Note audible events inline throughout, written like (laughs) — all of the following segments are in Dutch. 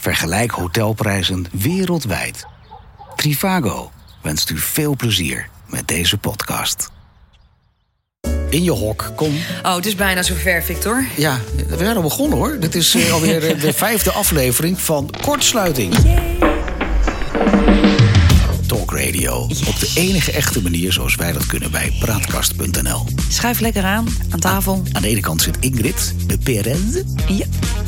Vergelijk hotelprijzen wereldwijd. Trivago wenst u veel plezier met deze podcast. In je hok, kom. Oh, het is bijna zover, Victor. Ja, we zijn al begonnen hoor. Dit is uh, alweer eh, de (laughs) vijfde aflevering van Kortsluiting. Talk Radio. Op de enige echte manier zoals wij dat kunnen bij praatkast.nl. Schuif lekker aan, aan tafel. Aan de ene kant zit Ingrid, de Perez. Ja.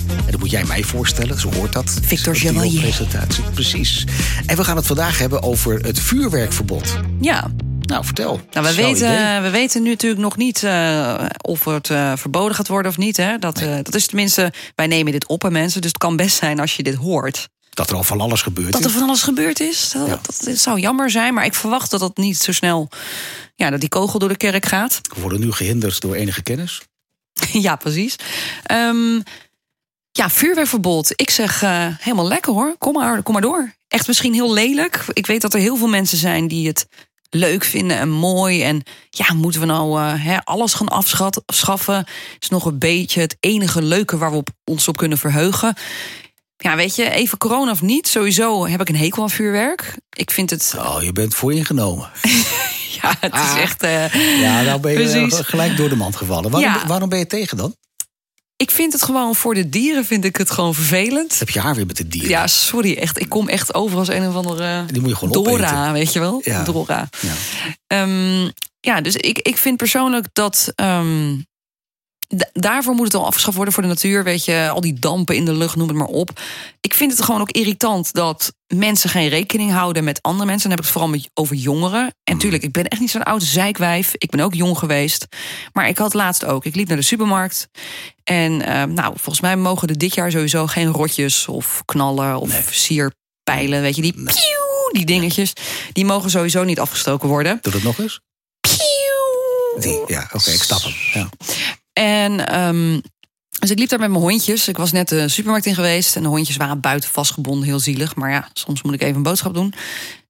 En dan moet jij mij voorstellen, zo hoort dat. Victor Dat Chevalier. presentatie, precies. En we gaan het vandaag hebben over het vuurwerkverbod. Ja, Nou, vertel. nou, we, idee. weten, we weten nu natuurlijk nog niet eh, of het eh, verboden gaat worden of niet. Hè? Dat, eh, dat is tenminste, wij nemen dit op aan mensen. Dus het kan best zijn als je dit hoort. Dat er al van alles gebeurt. Dat er is. van alles gebeurd is. Dat, Ja. dat, zou jammer zijn, maar ik verwacht dat dat niet zo snel... Ja, dat die kogel door de kerk gaat. We worden nu gehinderd door enige kennis. (laughs) ja, precies. Ehm, ja, vuurwerkverbod. Ik zeg eh, helemaal lekker hoor. Kom maar, kom maar door. Echt misschien heel lelijk. Ik weet dat er heel veel mensen zijn die het leuk vinden en mooi. En ja, moeten we nou eh, alles gaan afschaffen? Is nog een beetje het enige leuke waar we op, ons op kunnen verheugen. Ja, weet je, even corona of niet. Sowieso heb ik een hekel aan vuurwerk. Ik vind het. Oh, je bent voor ingenomen. (laughs) Ja, het is echt. eh, Ja, nou ben je Precies. eh, gelijk door de mand gevallen. Waarom, Ja. waarom ben je tegen dan? ik vind het gewoon voor de dieren vind ik het gewoon vervelend. Heb je haar weer met de dieren? Ja, sorry, echt. Ik kom echt over als een of andere Die moet je gewoon Dora, opeten. weet je wel? Ja. Dora. Ja. Ehm, ja, dus ik, ik vind persoonlijk dat. ehm, daarvoor moet het al afgeschaft worden voor de natuur. Weet je, al die dampen in de lucht, noem het maar op. Ik vind het gewoon ook irritant dat mensen geen rekening houden met andere mensen. Dan heb ik het vooral met, over jongeren. En tuurlijk, ik ben echt niet zo'n oude zeikwijf. Ik ben ook jong geweest. Maar ik had laatst ook. Ik liep naar de supermarkt. En ehm, nou, volgens mij mogen er dit jaar sowieso geen rotjes of knallen of sierpijlen. Weet je, die, die dingetjes. Die mogen sowieso niet afgestoken worden. Doe dat nog eens. Die, ja, oké, ik stap hem. Ja. En ehm, dus ik liep daar met mijn hondjes. Ik was net de supermarkt in geweest. En de hondjes waren buiten vastgebonden, heel zielig. Maar ja, soms moet ik even een boodschap doen.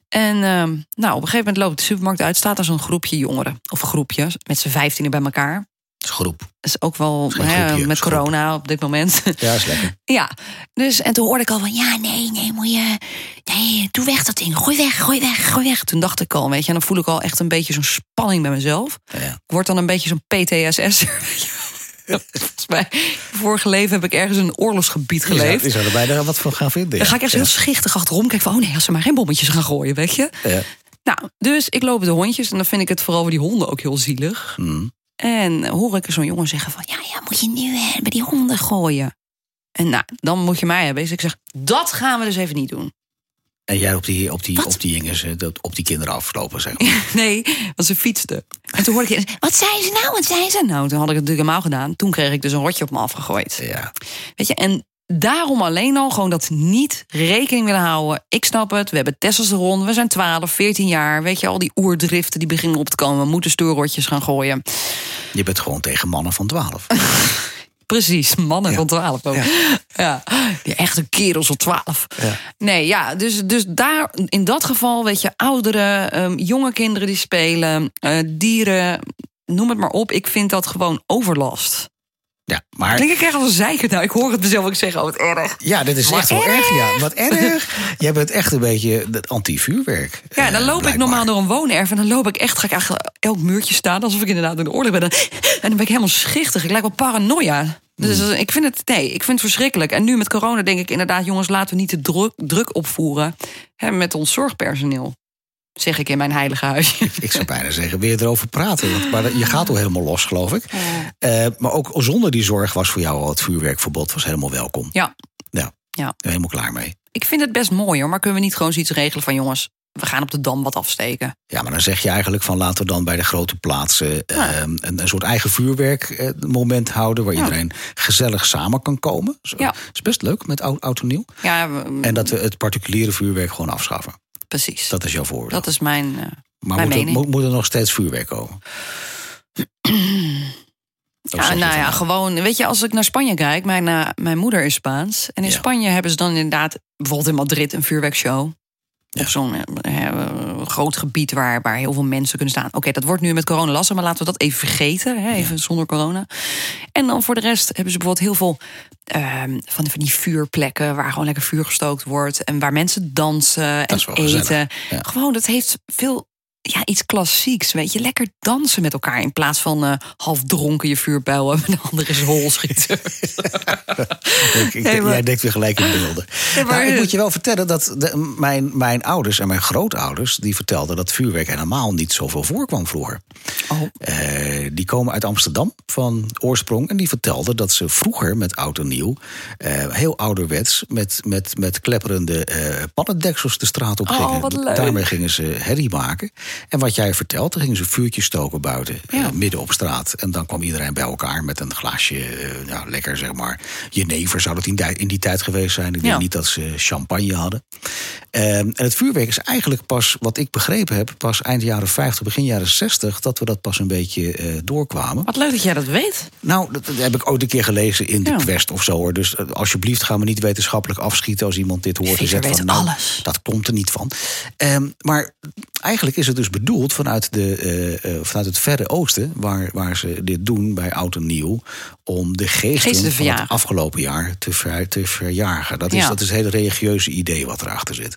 En ehm, nou, op een gegeven moment loop ik de supermarkt uit. Staat er zo'n groepje jongeren. Of een groepje, met z'n vijftienen bij elkaar. Is groep. Is ook wel hè, met groep. corona op dit moment. (laughs) Ja, is lekker. Ja, dus en toen hoorde ik al van ja, nee, nee, moet je. Nee, doe weg dat ding. Gooi weg, gooi weg, gooi weg. Toen dacht ik al, weet je, en dan voel ik al echt een beetje zo'n spanning bij mezelf. Ja, word dan een beetje zo'n PTSS. (laughs) Volgens mij, vorige leven heb ik ergens in een oorlogsgebied geleefd. je zou er bijna wat van gaan vinden. Dan ga ik echt heel schichtig achterom kijken van... oh nee, als ze maar geen bommetjes gaan gooien, weet je. Ja. Nou, dus ik loop de hondjes en dan vind ik het vooral voor die honden ook heel zielig. Mm. En hoor ik zo'n jongen zeggen van... ja, ja, moet je nu bij die honden gooien. En nou, dan moet je mij hebben. Dus ik zeg, dat gaan we dus even niet doen. En jij op die, op die, Wat? op die, jongens, eh, op die kinderen aflopen, zeg maar. (laughs) Nee, want ze fietsten. En toen hoorde ik, wat zijn ze nou, wat zijn ze? Nou, toen had ik het natuurlijk helemaal gedaan. Toen kreeg ik dus een rotje op me afgegooid. Ja. Weet je, en daarom alleen al gewoon dat niet rekening willen houden. Ik snap het, we hebben testosteron, we zijn 12, 14 jaar. Weet je, al die oerdriften die beginnen op te komen. We moeten stoerrotjes gaan gooien. Je bent gewoon tegen mannen van 12. (laughs) Precies, mannen Ja. van 12 ook. Ja. Ja. die echte kerels van 12. Ja. Nee, ja, dus, dus daar in dat geval, weet je, ouderen, ehm, jonge kinderen die spelen, eh, dieren, noem het maar op. Ik vind dat gewoon overlast. Ja, maar Klink ik echt als een zeiker? Nou, ik hoor het mezelf ook zeggen, oh, wat erg. ja, dit is Wat echt wel erg. Ja, wat erg. Jij bent echt een beetje het anti-vuurwerk. Ja, dan eh, loop ik normaal door een woonerf en dan loop ik echt, ga ik eigenlijk elk muurtje staan alsof ik inderdaad in de oorlog ben. En dan ben ik helemaal schichtig. Ik lijk wel paranoia. Dus Hmm. ik vind het, nee, ik vind het verschrikkelijk. En nu met corona denk ik inderdaad, jongens, laten we niet te druk, druk opvoeren hè, met ons zorgpersoneel. Zeg ik in mijn heilige huisje. Ik zou bijna zeggen, weer erover praten. Want, maar je gaat al helemaal los, geloof ik. Eh, maar ook zonder die zorg was voor jou al het vuurwerkverbod was helemaal welkom. Ja, Ja, ja. helemaal klaar mee. Ik vind het best mooi hoor, maar kunnen we niet gewoon zoiets regelen van jongens, we gaan op de dam wat afsteken. Ja, maar dan zeg je eigenlijk van laten we dan bij de grote plaatsen eh, een, een soort eigen vuurwerkmoment houden waar Ja. iedereen gezellig samen kan komen. Zo, Ja. is best leuk met oud, oud en nieuw. Ja, we- En dat we het particuliere vuurwerk gewoon afschaffen. Precies. Dat is jouw voordeel. Dat is mijn. eh, maar mijn moet er, mening. moet, moet er nog steeds vuurwerk komen? (clears throat) Of Ja, nou ja, gewoon, weet je, als ik naar Spanje kijk, mijn, eh, mijn moeder is Spaans. En in Ja. Spanje hebben ze dan inderdaad, bijvoorbeeld in Madrid, een vuurwerkshow. Zo'n eh, groot gebied waar, waar heel veel mensen kunnen staan. Oké, dat wordt nu met corona lastig, maar laten we dat even vergeten. Hè, even zonder corona. En dan voor de rest hebben ze bijvoorbeeld heel veel ehm, van, van die vuurplekken waar gewoon lekker vuur gestookt wordt. En waar mensen dansen en eten. ja. Gewoon, dat heeft veel. Ja, iets klassieks, weet je. Lekker dansen met elkaar in plaats van eh, half dronken je vuurpijl en de andere is hol schieten. (laughs) Ik, ik, Nee, maar- Jij denkt weer gelijk in beelden. (laughs) Maar- Nou, ik moet je wel vertellen dat de- mijn, mijn ouders en mijn grootouders... die vertelden dat vuurwerk helemaal niet zoveel voorkwam vroeger. Oh. Eh, die komen uit Amsterdam van oorsprong. En die vertelden dat ze vroeger met oud en nieuw... eh, heel ouderwets met, met, met klepperende eh pannendeksels de straat op Oh, gingen. leuk. Daarmee gingen ze herrie maken. En wat jij vertelt, dan gingen ze vuurtjes stoken buiten. Ja. midden op straat. En dan kwam iedereen bij elkaar met een glaasje, ja, lekker zeg maar. Jenever zou dat in die, in die tijd geweest zijn. Ik denk Ja. niet dat ze champagne hadden. Ehm, en het vuurwerk is eigenlijk pas, wat ik begrepen heb, pas eind jaren 50, begin jaren 60, dat we dat pas een beetje eh, doorkwamen. Wat leuk dat jij dat weet. Nou, dat, heb ik ooit een keer gelezen in de. Quest of zo. Hoor. Dus eh, alsjeblieft, ga me niet wetenschappelijk afschieten als iemand dit hoort zegt weet van nou, alles. dat komt er niet van. Ehm, maar eigenlijk is het dus bedoeld vanuit, de, eh, vanuit het verre oosten, waar, waar ze dit doen bij oud en nieuw, om de geesten, Geesten te van het afgelopen jaar te, ver, te verjagen. Dat is, Ja. dat is het hele religieuze idee wat erachter zit.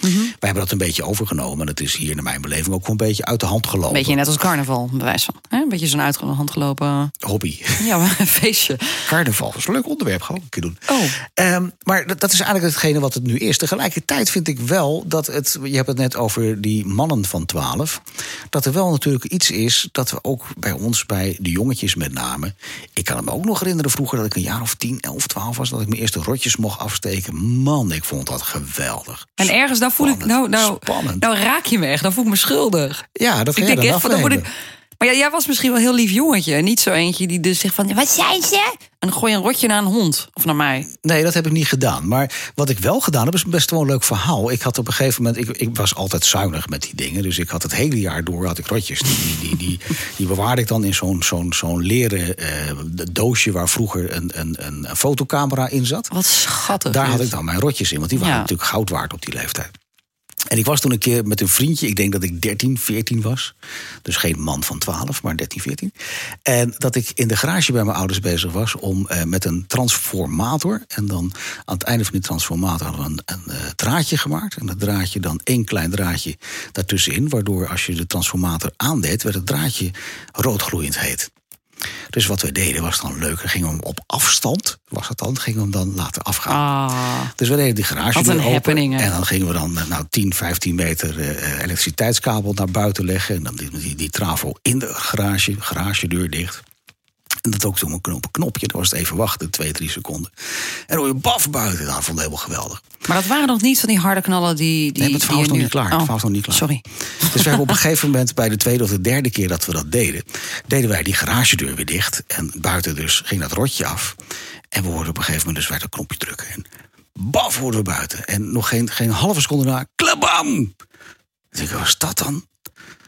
Mhm. Wij hebben dat een beetje overgenomen. En het is hier naar mijn beleving ook gewoon een beetje uit de hand gelopen. Beetje net als carnaval, bewijs van. Hè? Een beetje zo'n uit de hand gelopen. Hobby. (laughs) Ja, een feestje. Carnaval is een leuk onderwerp, gewoon een keer doen. Oh. Ehm, maar dat, dat is eigenlijk hetgene wat het nu is. Tegelijkertijd vind ik wel dat het. Je hebt het net over die mannen van 12. Dat er wel natuurlijk iets is dat we ook bij ons, bij de jongetjes met name. Ik kan me ook nog herinneren vroeger dat ik een jaar of 10, 11, 12 was. Dat ik mijn eerste rotjes mocht afsteken. Man, ik vond dat geweldig. En ergens, dan voel ik, nou, nou, Spannend. nou raak je me echt. Dan voel ik me schuldig. Ja, dat ga Ik jij denk dan echt van, dan moet ik... afnemen. Maar ja, jij was misschien wel een heel lief jongetje. En niet zo eentje die dus zegt van, wat zijn ze? En dan gooi je een rotje naar een hond. Of naar mij. Nee, dat heb ik niet gedaan. Maar wat ik wel gedaan heb, is best wel een leuk verhaal. Ik had op een gegeven moment, ik, ik was altijd zuinig met die dingen. Dus ik had het hele jaar door had ik rotjes. Die, die, die, die, die bewaarde ik dan in zo'n zo'n zo'n leren eh, doosje waar vroeger een, een, een, fotocamera in zat. Wat schattig. Daar had ik dan mijn rotjes in, want die waren Ja. natuurlijk goud waard op die leeftijd. En ik was toen een keer met een vriendje, ik denk dat ik 13, 14 was. Dus geen man van 12, maar 13, 14. En dat ik in de garage bij mijn ouders bezig was om eh, met een transformator. En dan aan het einde van die transformator hadden we een, een eh, draadje gemaakt. En dat draadje dan één klein draadje daartussenin. Waardoor als je de transformator aandeed, werd het draadje roodgloeiend heet. Dus wat we deden was dan leuk. Gingen we hem op afstand, was dat dan, gingen we hem dan laten afgaan. Ah, Dus we deden die garage open. happening? En dan gingen we dan eh, nou, 10, 15 meter eh, elektriciteitskabel naar buiten leggen. En dan die, die, die trafo in de garage, garagedeur dicht. En dat ook toen een knop, knopje. Dan was het even wachten, twee, drie seconden. En dan hoor je baf buiten. Nou, dat vond ik helemaal geweldig. maar dat waren nog niet van die harde knallen die... die Nee, het verhaal is nog niet klaar. Oh, nog niet klaar. Sorry. Dus we hebben op een (laughs) gegeven moment bij de tweede of de derde keer dat we dat deden, deden wij die garagedeur weer dicht. En buiten dus ging dat rotje af. En we hoorden op een gegeven moment dus weer dat knopje drukken. En baf hoorden we buiten. En nog geen, geen halve seconde na, klabam! Dus ik, wat is dat dan?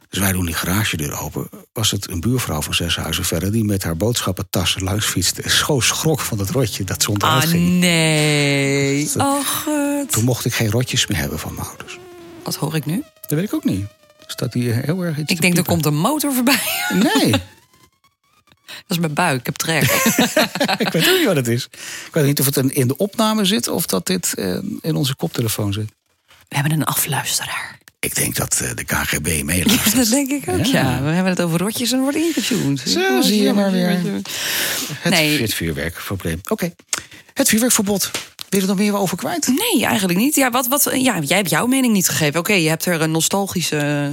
Dus wij doen die garagedeur open. Was het een buurvrouw van zes huizen verder... die met haar boodschappentas langs fietste. Zo schrok van dat rotje dat ze Ah, onderuit ging. nee. dat- Oh. Toen mocht ik geen rotjes meer hebben van mijn ouders. Wat hoor ik nu? Dat weet ik ook niet. Staat hier heel erg iets Ik denk, er komt een motor voorbij. (laughs) Nee. Dat is mijn buik. Ik heb trek. (laughs) ik weet ook niet wat het is. Ik weet niet of het in de opname zit of dat dit eh, in onze koptelefoon zit. We hebben een afluisteraar. Ik denk dat eh, de KGB Ja, meeluistert. dat denk ik ook, ja. Ja. We hebben het over rotjes en wordt ingetuned. Zo, zie je maar weer. Het, Nee. het vuurwerkprobleem. Oké. Het vuurwerkverbod. Wil je er nog meer over kwijt? Nee, eigenlijk niet. Ja, wat, wat, ja, jij hebt jouw mening niet gegeven. Oké, je hebt er een nostalgische...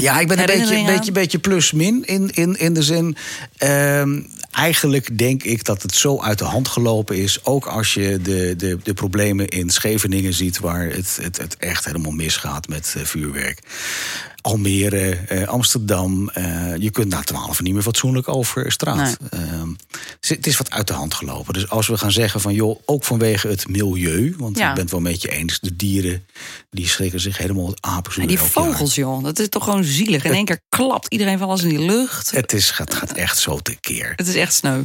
Ja, ik ben een beetje, beetje, beetje plus-min in, in, in de zin. ehm, eigenlijk denk ik dat het zo uit de hand gelopen is. Ook als je de, de, de problemen in Scheveningen ziet, waar het, het, het echt helemaal misgaat met eh, vuurwerk. Almere, eh, Amsterdam. eh, je kunt na twaalf niet meer fatsoenlijk over straat. Ehm, dus het is wat uit de hand gelopen. Dus als we gaan zeggen van joh, ook vanwege het milieu. Want Ja. ik ben het wel met je eens. De dieren die schrikken zich helemaal het apenzoen. Ja, die jaar. vogels, joh. Dat is toch gewoon zielig. In één keer klapt iedereen van alles in die lucht. Het is, gaat, gaat echt zo tekeer. Het is echt sneu.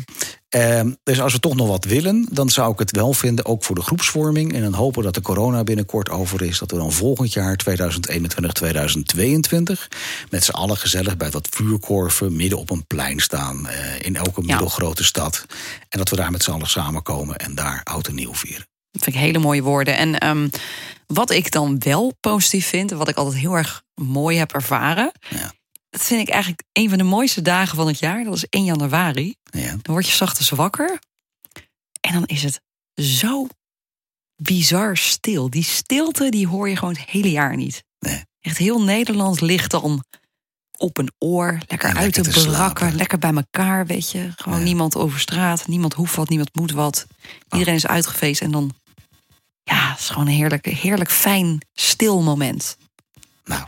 Ehm, dus als we toch nog wat willen, dan zou ik het wel vinden, ook voor de groepsvorming. En dan hopen dat de corona binnenkort over is. Dat we dan volgend jaar 2021, 2022 met z'n allen gezellig bij wat vuurkorven midden op een plein staan. eh, in elke middelgrote stad. En dat we daar met z'n allen samenkomen en daar oud en nieuw vieren. Dat vind ik hele mooie woorden. En ehm, wat ik dan wel positief vind, en wat ik altijd heel erg mooi heb ervaren. Ja. Dat vind ik eigenlijk een van de mooiste dagen van het jaar. Dat is 1 januari. Ja. Dan word je 's ochtends wakker. En dan is het zo bizar stil. Die stilte die hoor je gewoon het hele jaar niet. Nee. Echt heel Nederland ligt dan op een oor. Lekker uit lekker de te barakken. slapen. Lekker bij elkaar, weet je. Gewoon Ja. niemand over straat. Niemand hoeft wat, niemand moet wat. Iedereen is uitgefeest. En dan... Ja, het is gewoon een heerlijk, heerlijk fijn, stil moment. Nou,